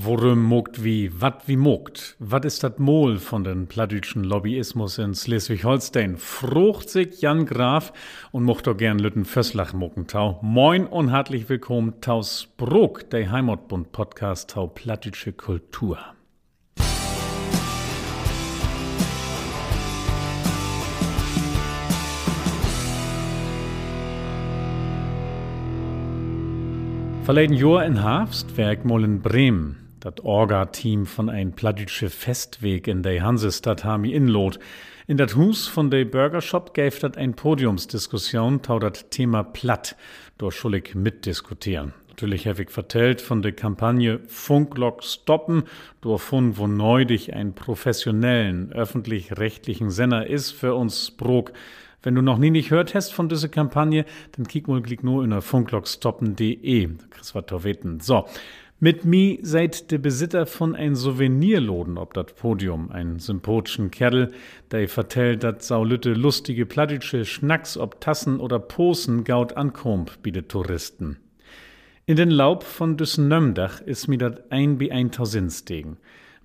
Worum mogt wie, wat wie mogt? Wat ist dat Mol von den plattdütschen Lobbyismus in Schleswig-Holstein? Frucht sich Jan Graf und mocht doch gern Lütten Fösslach muckentau. Moin und herzlich willkommen taus Bruck, der Heimatbund Podcast tau plattdütsche Kultur. Verleden Jahr in Herbst werk mal in Bremen. Dat Orga-Team von ein plattdütsche Festweg in der Hansestadt hami inlot. In dat Hus von der Burgershop gäf dat ein Podiumsdiskussion tau dat Thema platt. Dort schuldig mitdiskutieren. Natürlich habe ich vertellt von der Kampagne Funklock stoppen, davon, wo neudig ein professionellen, öffentlich-rechtlichen Sender ist für uns Brok. Wenn du noch nie nicht hört hast von dieser Kampagne, dann kick mal klick nur in der funklockstoppen.de. Was weten. So. Mit mi seid der Besitzer von ein Souvenirloden ob dat Podium, ein sympatischen Kerl, der vertellt, dat saulütte lustige plattdütsche Schnacks ob Tassen oder Posen gaut ankommt, bietet Touristen. In den Laub von düssen Nömdach is mi dat ein bi ein Tausinstegen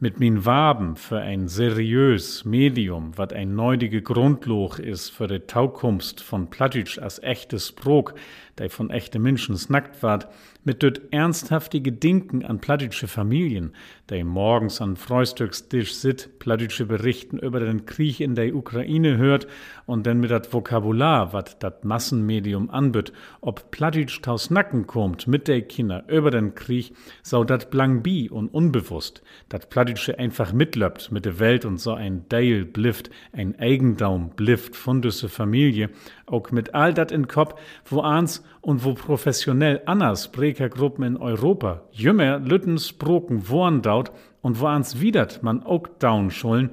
mit min Waben für ein seriös Medium, wat ein neudige Grundloch is für de Taukunft von Plattitsch als echtes Brok, der von echte Menschen snackt ward, mit dort ernsthaftige Dinken an plattitsche Familien, der morgens an Frühstückstisch sit, plattitsche Berichten über den Krieg in der Ukraine hört und dann mit dat Vokabular, wat dat Massenmedium anbüt, ob plattitsch taus Nacken kommt mit der Kinder über den Krieg, sau dat blang bi und unbewusst, dat plattitsche einfach mitlöppt mit der Welt und so ein Deil blifft, ein Eigendaum blifft von düsse Familie, auch mit all dat in Kopf, wo ans und wo professionell anders Brekergruppen in Europa jümmer Lüttens Broken worn daut und wo ans widert man auch down schullen,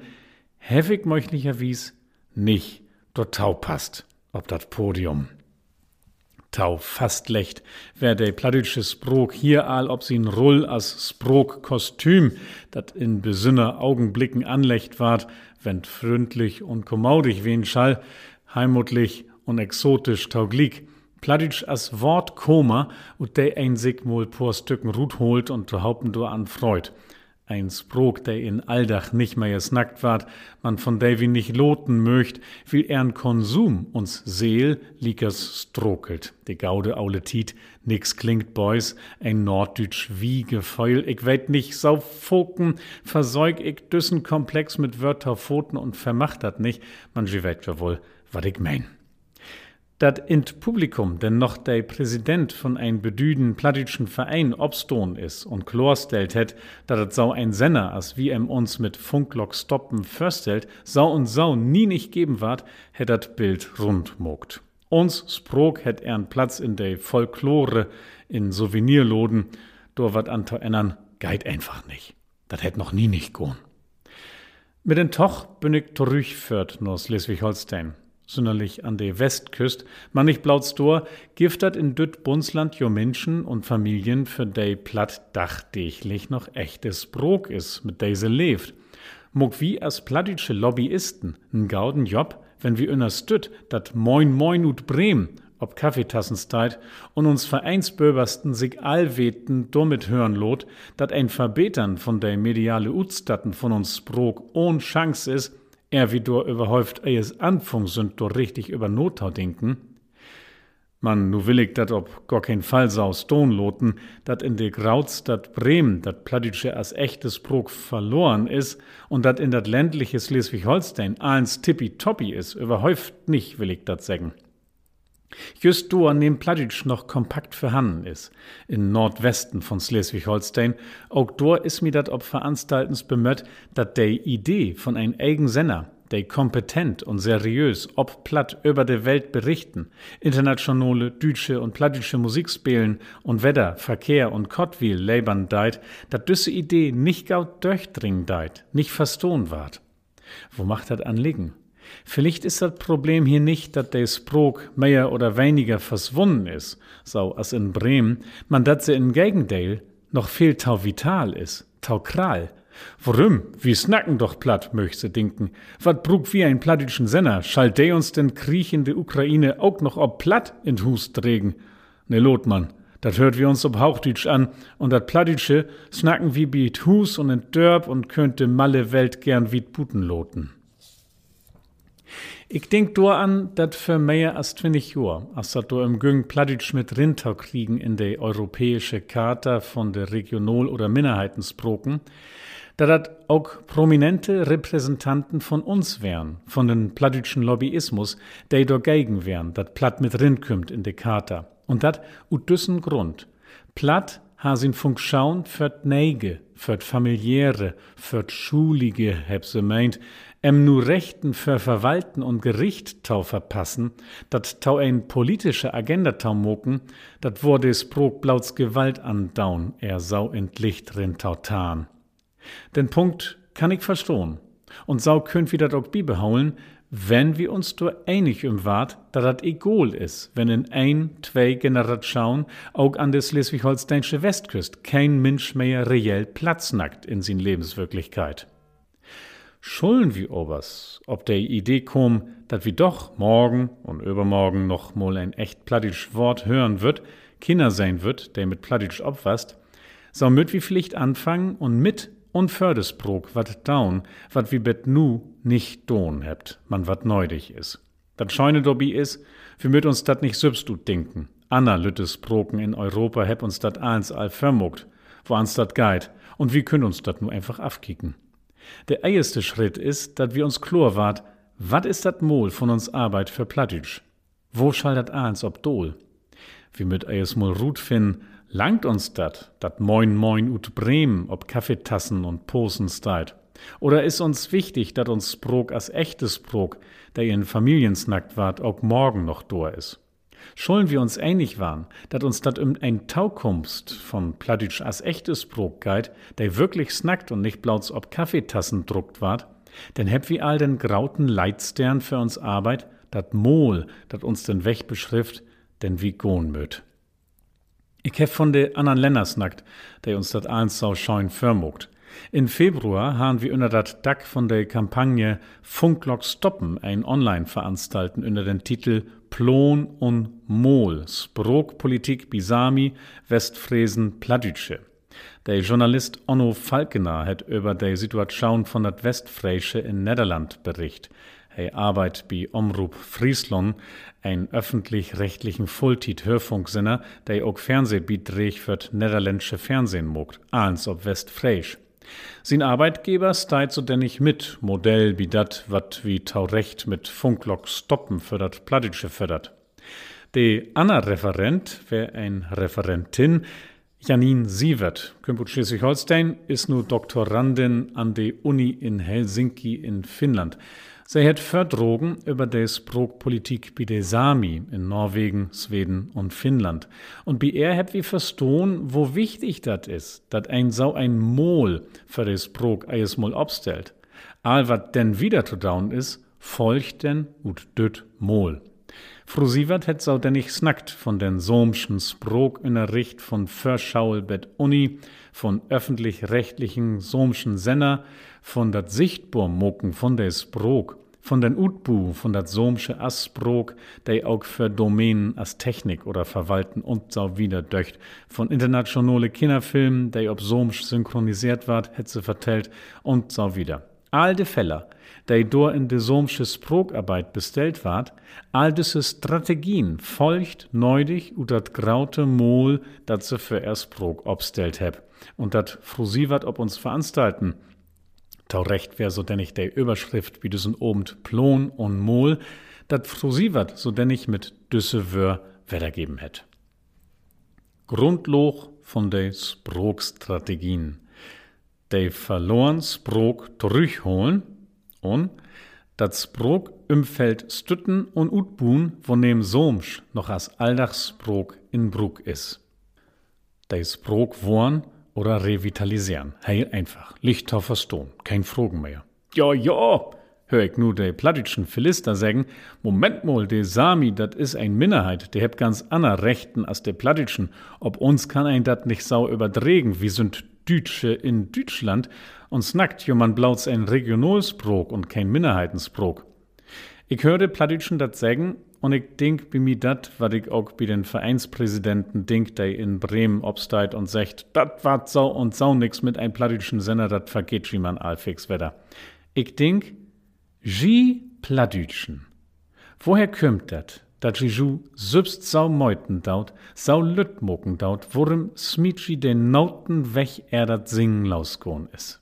heftig möchtlicher wies nicht dort tau passt, ob dat Podium. Tau fast lecht, wer de plattdütsche Sprok hier all, ob sie n Rull as Sprok-Kostüm, dat in besünner Augenblicken anlecht ward, wenn fründlich und kommaudig wie n Schall, heimutlich und exotisch tauglich, Plattitsch as Wort Koma und de ein sich mol por Stücken Rut holt und behaupten du an Freud. Ein Sprog, der in Alldach nicht mehr snackt ward, man von Davy nicht loten möcht, wie ern Konsum uns Seel liekers strokelt. De gaude aule Tiet, nix klingt boys, ein Norddütsch wie Gefeul, ich weet nicht sau foken, versäug ich düssen Komplex mit Wörter Pfoten und vermacht dat nicht, man je weet ja wohl, wat ich mein dat int Publikum denn noch der Präsident von ein bedüden plattitschen Verein obstohn is und klorstellt het, dat et sau ein Senner, as wie em uns mit Funklock stoppen förstelt, sau und sau nie nicht geben ward, het dat Bild rund mogt. Uns sprog het ern Platz in de Folklore, in Souvenirloden, do wat an ändern, geit einfach nicht. Dat het noch nie nicht gohn. Mit den Toch bin ich Torüchfürth, nur Schleswig-Holstein sonderlich an der Westküst, man nicht blaut Dor, giftet in düt Bundsland jo Menschen und Familien, für dei platt dachdächlich noch echtes Brok is, mit dei se lebt. Mog wie as plattitsche Lobbyisten n gauden Job, wenn wir unterstüt, dat Moin Moin ut Bremen, ob Kaffeetassenzeit, und uns Vereinsböbersten sich allweten damit hören lot, dat ein Verbetern von der mediale Utstatten von uns Brok ohn Chance is, er wie du überhäuft ejes Anfang sind du richtig über Notau denken. Man, nu will ich dat ob gar kein Fall saus loten, dat in de Grautstadt Bremen dat Plattitsche als echtes Brok verloren is und dat in dat ländliche Schleswig-Holstein eins tippitoppi is, überhäuft nicht, will ich dat sagen. Just an dem Plattitsch noch kompakt vorhanden is, in Nordwesten von Schleswig-Holstein, auch dort is mir dat ob Veranstaltens bemött, dat de Idee von ein eigen Senner, de kompetent und seriös ob platt über de Welt berichten, internationale dütsche und plattitsche Musik spielen und Wetter, Verkehr und Kottwil labern deit, dat düsse Idee nicht gaut durchdringen deit, nicht verstohn ward. Wo macht dat anliegen? Vielleicht ist das Problem hier nicht, dass der Sprog mehr oder weniger verschwunden ist, so als in Bremen, man dat se in Gegendale noch viel tau vital ist, tau kral. Warum? Wir snacken doch platt, möchte denken. Wat brug wie ein plattischen Senner, schall de uns den Krieg in der Ukraine auch noch ob platt in Hus trägen? Ne Lotmann, Dat hört wir uns ob Hauchdütsch an und dat Plattdütsche snacken wie biet Hus und in Dörp und könnte malle Welt gern wie Puten loten. Ich denk do an, dat für mehr als 20 Jahr, als dat do im Güng Plattdütsch mit Rintau kriegen in de europäische Charta von de Regional- oder Minderheitensproken, da dat auch prominente Repräsentanten von uns wären, von den plattdütschen Lobbyismus, der dagegen wären, dat Platt mit rin kümmt in de Charta. Und dat ut düssen Grund. Platt ha sin Funktion fürt Neige, fürt familiäre, fürt schulige, heb se meint, em nu Rechten für Verwalten und Gericht tau verpassen, dat tau ein politische Agenda tau moken, dat wurde es prog blauts Gewalt andaun, er sau entlicht rin tau tan. Den Punkt kann ich verstohn. Und sau könnt wieder doch bibehauen, wenn wir uns nur einig im Wart, da dat egal is, wenn in ein, zwei Generationen auch an der schleswig-holsteinische Westküst kein Mensch mehr reell Platz nackt in sin Lebenswirklichkeit. Schulden wir obers, ob der Idee kom, dat wir doch morgen und übermorgen noch mal ein echt plattisch Wort hören wird, Kinder sein wird, der mit plattisch obwasst, so müt wir Pflicht anfangen und mit und Fördesbrok wat down, wat wie bet nu nicht don hebt, man wat neudig is. Dat scheune dobi is, wir müt uns dat nicht substut denken. Anna Lüttes Broken in Europa heb uns dat eins all vermogt, wo ans dat geit, und wie können uns dat nu einfach afkicken. Der erste Schritt ist, dat wir uns chlor wart, wat is dat Mol von uns Arbeit für Plattitsch? Wo schall dat eins ob Dol? Wie mit eis Mol Rut finden, Langt uns dat, dat Moin Moin ut Bremen ob Kaffeetassen und Posen steit? Oder ist uns wichtig, dat uns Sprog as echtes Sprog, der in Familiensnackt wart, auch morgen noch dor is? Schollen wir uns einig waren, dat uns dat um ein Taukumst von Plattitsch as echtes Sprog geit, der wirklich snackt und nicht blauts ob Kaffeetassen druckt wart, denn heb wie all den grauten Leitstern für uns Arbeit, dat Mol, dat uns den Weg beschrift, denn wie gohn möt. Ich hef von de anderen Länder snackt, der uns dat eins sau scheun förmogt. In Februar haben wir unter dat Dack von der Kampagne Funklock stoppen ein Online veranstalten unter den Titel Plon und Mol, Sprogpolitik Bisami, Westfräsen Plattdütsche. Der Journalist Onno Falkener hat über die Situation von dat Westfräische in Niederland bericht. Er arbeitet bei Omroep Friesland, ein öffentlich-rechtlichen Fulltit-Hörfunksender, der auch Fernsehbeiträge für niederländische Fernsehen mogt, eins ob Westfräisch. Sin Arbeitgeber steit so denn nicht mit, Modell wie dat, wat wie taurecht mit Funklock stoppen fördert, Plattitsche fördert. De Anna Referent, wär ein Referentin, Janine Sievert, Kümput Schleswig-Holstein, ist nur Doktorandin an der Uni in Helsinki in Finnland. Sie hat Verdrogen über die Språkpolitik bei de Sami in Norwegen, Schweden und Finnland. Und bei er hat wir verstohn, wo wichtig das ist, dat ein sau ein Mol für de Språk eis Mol obstellt. All wat denn wieder zu down is, folgt denn ut düt Mol. Fru Sievert het sau denn nicht snackt von den somschen Språk in der Richt von Verschaulbett Uni, von öffentlich-rechtlichen somschen Senner, von dat Sichtbohrmucken von der Sprog, von den Utbu, von dat somsche Asprog, der auch für Domänen als Technik oder Verwalten und so wieder döcht, von internationale Kinderfilmen, der ob somsch synchronisiert ward, hetze vertellt und so wieder. All de Fälle, der dor in de somsche Sprogarbeit bestellt ward, all diese Strategien folgt neudig ut dat graute Mol, dat se für er obstellt heb. Und dat frusiwert ob uns veranstalten, Tau recht wär so denn ich der Überschrift wie düssen obend Plon und Mol, dat frusiwert so denn ich mit düsse Wör wiedergeben hätt. Grundloch von de Sprogstrategien. De verloren Sprog holen und dat Sprog im Feld stütten und utbun, wo nem Somsch noch as Alldachsprog in Brug is. De Sprog worn oder revitalisieren. Hey, einfach. Licht auf Stone. Kein Fragen mehr. Ja, ja, hör ich nur de plattischen Philister sagen, Moment mal, de Sami, dat is ein Minderheit, der hebt ganz ander Rechten als de plattischen. Ob uns kann ein dat nicht sau überdregen, wie sind Dütsche in Deutschland und snackt jemand blauts ein Regionalsprog und kein Minderheitensprog. Ich hörte Plattitschen dat sagen, und ich denk bei mir dat, wat ich auch bei den Vereinspräsidenten denk, der in Bremen obsteigt und sagt, dat wat so und so nix mit ein plattischen Sender, dat vergeht wie man allfix wetter. Ich denk, G Plattdütschen. Woher kümmt dat? dat Jeju sübst sau meuten daut, sau lüttmoken daut, worum Smitchi den nauten weg er dat Singen lausgohn is.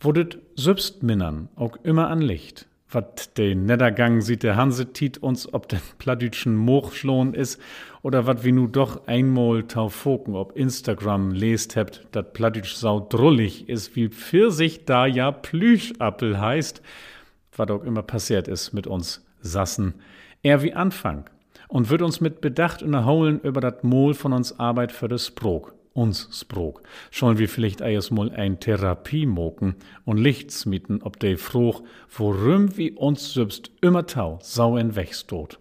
Wurdet sübst minnern, auch immer an Licht. Wat den Neddergang sieht der Hanse tiet uns ob den plattdütschen Mochschlohn is, oder wat wie nu doch einmal taufoken ob Instagram lest hebt, dat plattdütsch sau drullig is, wie Pfirsich da ja Plüschappel heißt, wat auch immer passiert is mit uns Sassen. Er wie Anfang und wird uns mit Bedacht unterholen über dat Mol von uns Arbeit für das Sprog, uns Sprog. Sollen wir vielleicht mal ein Therapie moken und Lichts mieten, ob de froh, worum wie uns selbst immer tau, sau in Wechstot.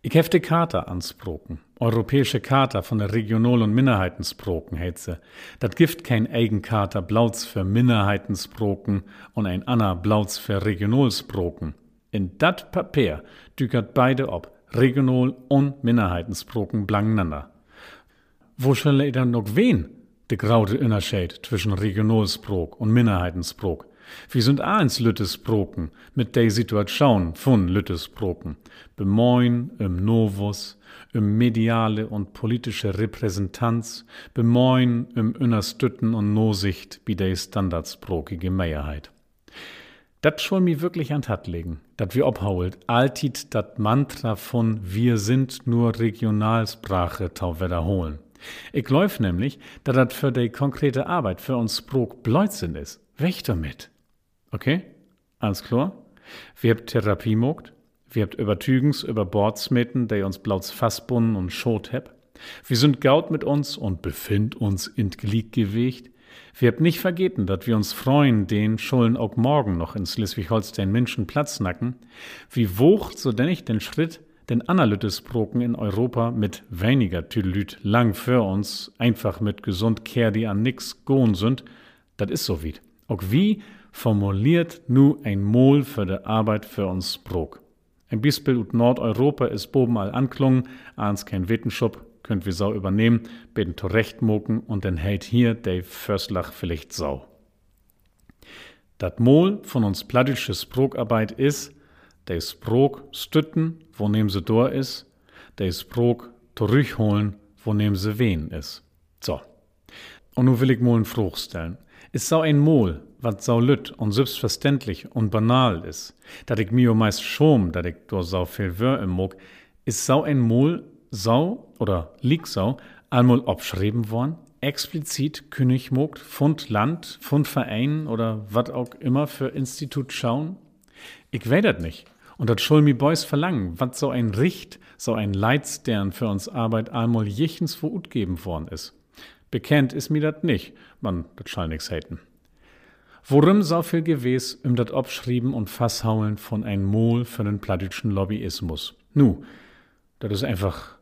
Ich hefte Charta ansproken, europäische Charta von der Regional- und Minderheitensproken hetze. Dat gift kein Eigencharta Blauz für Minderheitensproken und ein Anna Blauz für Regionalsproken. In dat Papier dükert beide ob, Regional- und Minderheitensproken blangeinander. Wo soll er dann noch wen, de graute Unterschied zwischen Regionalsprok und Minderheitensprok? Wir sind eins Lüttesproken mit der Situation von Lüttesproken. Bemoin im Novus, im mediale und politische Repräsentanz, bemoin im Innerstütten und Nosicht wie der standardsprokige Mehrheit. Dat soll mir wirklich an Tat legen, dat wir obhault, altit dat Mantra von wir sind nur Regionalsprache tau wiederholen. Ich läuf nämlich, dat dat für die konkrete Arbeit für uns Sprog Blödsinn is. Weg damit. Okay? Alles klar? Wir habt Therapie mogt, wir habt Übertügens über Bordsmeten, der uns blauts Fassbunnen und Schot heb. Wir sind gaut mit uns und befind uns in Gliedgewicht. Wir habt nicht vergeten, dat wir uns freuen, den Schulden auch morgen noch in Schleswig-Holstein Menschen Platz nacken. Wie woch so denn ich den Schritt, den Analytisbroken in Europa mit weniger Tüdelüt lang für uns, einfach mit gesund Kehr, die an nix gohn sind, dat is so weit. Auch wie formuliert nu ein Mol für de Arbeit für uns Brok. Ein Beispiel ut Nordeuropa is boben all anklungen, ans kein Wetenschub, könnt wir Sau übernehmen, beten zurechtmoken und dann hält hier Dave Förslach vielleicht Sau. Dat Mol von uns plattische Sprogarbeit is, der Sprog stütten, wo nehm se dor is, der Sprog zurückholen, wo nehm se wen is. So. Und nu will ich Molen Fruch stellen. Is sau ein Mol, wat sau lütt und selbstverständlich und banal is, dat ich mir meist schom, dat ich do sau viel wör im Mog, is sau ein Mol, Sau oder Liegsau einmal abschrieben worden, explizit König mogt, Fund Land, Fund Verein oder wat auch immer für Institut schauen? Ich weiß das nicht. Und das soll mi Boys verlangen, wat so ein Richt, so ein Leitstern für uns Arbeit einmal jichens vor Ut geben worden ist. Bekannt ist mir dat nicht, man, dat schall nix hätten. Worum so viel gewes im dat Abschrieben und Fasshauen von ein Mol für den plattischen Lobbyismus? Nu, das ist einfach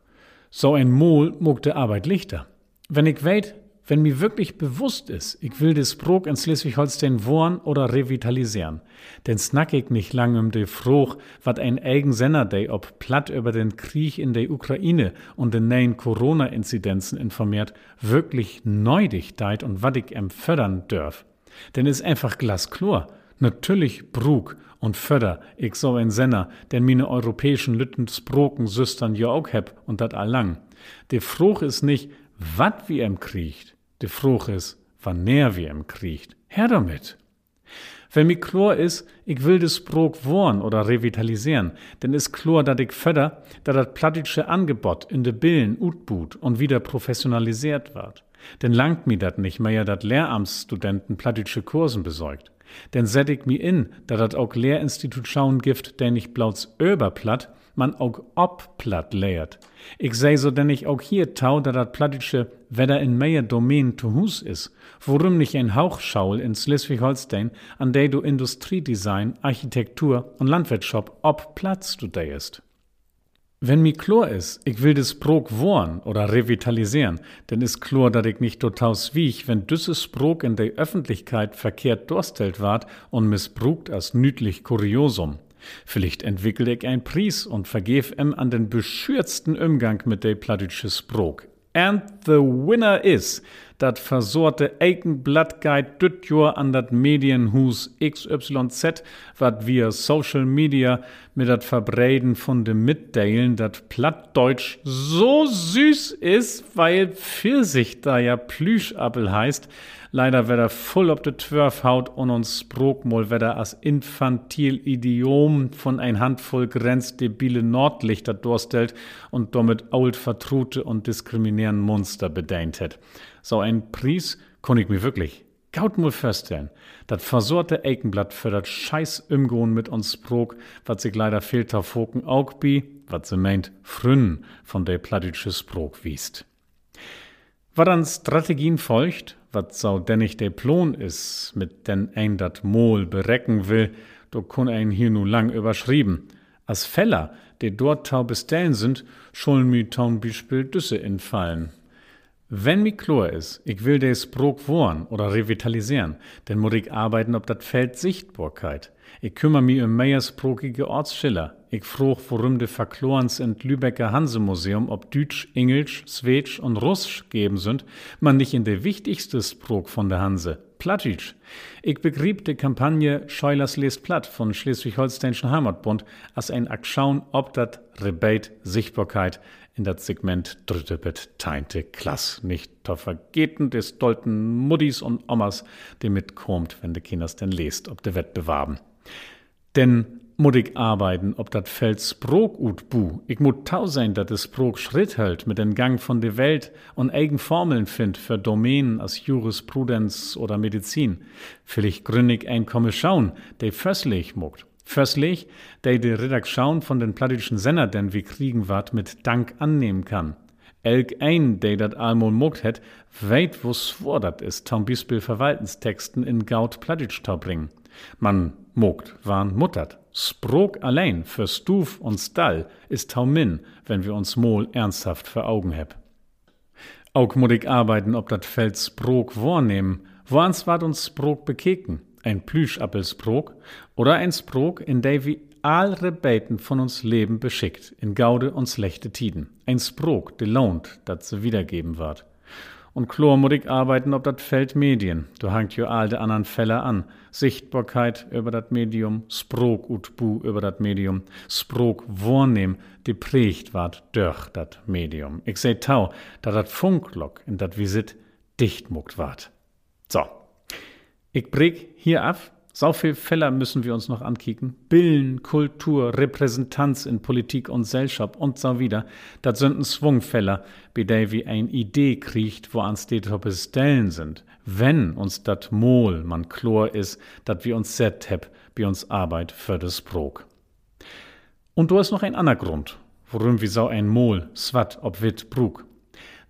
so ein Mol de Arbeit lichter. Wenn ich weet, wenn mir wirklich bewusst ist, ich will des Brok in Schleswig-Holstein wohnen oder revitalisieren, denn snack ich nicht lang um de Fruch, wat ein eigen Senner day ob platt über den Krieg in der Ukraine und den neuen Corona-Inzidenzen informiert, wirklich neudig deit und wat ich em fördern dörf. Denn ist einfach glasklar. Natürlich Brug und Föder, ich so ein Senner, denn mine europäischen Lütten Sproken Süstern ja auch heb und dat allang. De Fruch is nicht, wat wie em kriecht, de Fruch is, wann näher wie em kriecht. Her damit! Wenn mi chlor is, ich will des Sprog wohnen oder revitalisieren, denn is chlor, dat ich föder, da dat plattische Angebot in de Billen utbut und wieder professionalisiert wird. Denn langt mi dat nicht mehr, dat Lehramtsstudenten plattische Kursen besorgt. Denn ich mi in, da dat auch Lehrinstitut schauen gift, der nicht blauts öberplatt, man auch obplatt lehrt. Ich seh so denn ich auch hier tau, da dat plattische weder in mehr Domain zu Hus is, worum nicht ein Hauchschaul in Schleswig-Holstein, an der du Industriedesign, Architektur und Landwirtschaft ob Platz studierst. Wenn mi klar is, ich will des Sprog wohnen oder revitalisieren, denn is klar, dat ich nicht total wiech, wenn düsses Sprog in der Öffentlichkeit verkehrt durstellt ward und missbrugt als nütlich Kuriosum. Vielleicht entwickle ich ein Pries und vergef em an den beschürzten Umgang mit de plattdütsche Sprog. And the winner is dat versorte Eikenblattguide düt Jor an dat Medienhus XYZ, wat wir Social Media mit dat Verbreiden von dem Mitteilen, dat Plattdeutsch so süß is, weil Pfirsich da ja Plüschappel heißt, Leider wär er voll op de Twörf haut und uns Sprogmol wär as infantil Idiom von ein Handvoll grenzdebile Nordlichter durstellt und damit old vertrute und diskriminierenden Monster bedeint hätt. So ein Pries kon ich mir wirklich gaut mal feststellen. Dat versorte Eikenblatt für dat scheiß Umgehen mit uns Sprog, wat sich leider fehlt auf Foken auch bi, wat se meint frünn von der plattdeutsche Sprog wiest. Wat an Strategien folgt, wat sau dennig der Plon is, mit den ein dat Mol berecken will, do kun ein hier nu lang überschrieben. As Feller, die dort tau bestellen sind, schuln mi taun Beispiel Düsse infallen. Wenn mi klar is, ich will des Brok wohren oder revitalisieren, dann muss ich arbeiten ob dat Feld Sichtbarkeit. Ich kümmere mich um meiersprogige Ortsschiller. Ich frug, worum de Verklorens in Lübecker Hansemuseum ob Dütsch, Englisch, Swedisch und Russisch geben sind, man nicht in de wichtigste Sprog von der Hanse, Plattdeutsch. Ich begrieb de Kampagne Scheulers lest Platt von Schleswig-Holsteinischen Heimatbund als ein Akschaun ob dat Rebate Sichtbarkeit in dat Segment dritte Bet teinte Klass. Nicht to vergeten des dolten Muddis und Omas, die mitkommt, wenn de Kinders denn lest, ob de Wettbewerben. Denn muss ich arbeiten, ob dat Feld Sprog ut bu. Ich muss tau sein, dat es Sprog Schritt hält mit den Gang von der Welt und eigen Formeln find für Domänen als Jurisprudenz oder Medizin. Vielleicht gründig ein schauen, der fösslich muckt. Fösslich, der die Redaktion von den plattischen Sender, denn wie kriegen wat mit Dank annehmen kann. Elk ein, der dat almol muckt het, weit wo swor dat ist, tam Beispiel Verwaltenstexten in Gaut Plattitsch bringen. Man mogt waren muttert. Sprog allein für Stuf und Stall ist taumin, wenn wir uns Mol ernsthaft vor Augen heb. Auch muss arbeiten, ob dat Feld Sprog wahrnehmen, woans ward uns Sprog bekeken? Ein Plüschappelsprog oder ein Sprog, in der wir all Rebeten von uns Leben beschickt, in Gaude und schlechte Tiden. Ein Sprog, de lohnt, dat se wiedergeben wird und chlormutig arbeiten ob dat Feld Medien. Du hangt jo all de anderen Fälle an. Sichtbarkeit über dat Medium, Sprog ut bu über dat Medium, Sprog wahrnehm, die prägt ward durch dat Medium. Ich seh tau, da dat Funklock in dat Visit dichtmuckt ward. So. Ich breg hier ab, so viel Fälle müssen wir uns noch ankicken. Billen, Kultur, Repräsentanz in Politik und Gesellschaft und so wieder. Das sind ein Zwungfälle, bei der wir ein Idee kriegt, wo ans Stellen sind. Wenn uns dat Mol man chlor is, dat wir uns set heb, bei uns Arbeit für das Brok. Und du hast noch ein anderer Grund, warum wir so ein Mol, swat, ob wit, brug.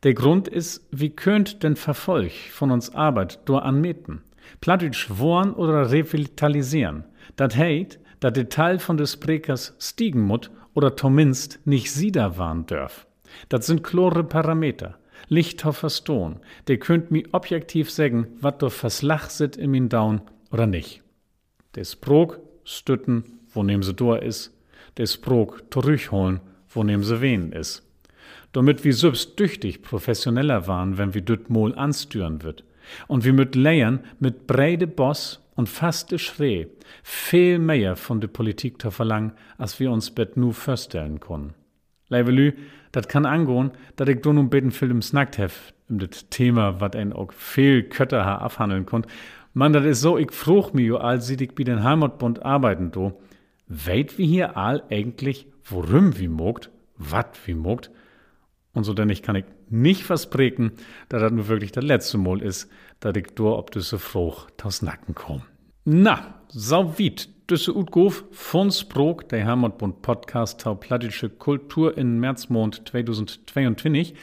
Der Grund ist, wie könnt denn Verfolg von uns Arbeit do anmeten? Plattdeutsch wohnen oder revitalisieren. Dat heit, dat de Teil von des Sprekers stiegen mut oder zumindest nicht sieder waren dörf. Dat sind klore Parameter. Lichthoffer Stone. Der könnt mi objektiv sagen, wat do verslach sit in min Daun oder nicht. Des Prog stütten, wo nehm se dor is. Des Prog zurückholen, wo nehm se wen is. Damit wir selbst düchtig professioneller waren, wenn wir düt mol anstüren wird. Und wir müt leiern mit breide Boss und faste Schree viel mehr von der Politik zu verlangen, als wir uns bet nu vorstellen können. Leivelü, dat kann angehen, dat ich do nun beten Film snackt hef, um das Thema, wat ein auch viel Kötter ha abhandeln konnt. Man, dat is so, ich fruch mi jo all sie ich bi den Heimatbund arbeiten do. Weit wie hier all eigentlich, worum wie mogt, wat wie mogt, und so denn ich kann ich nicht versprechen, dass das nur wirklich das letzte Mal ist, dass ich durch ob diese Frucht aus Nacken komme. Na, so weit. Düsse Utgof von Sprog, der Heimatbund Podcast zur plattische Kultur in Märzmond 2022.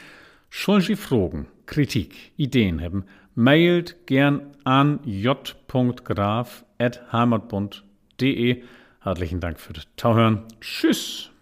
Schuldige Fragen, Kritik, Ideen haben, mailt gern an j.graf.heimatbund.de. Herzlichen Dank für das Tauhören. Tschüss.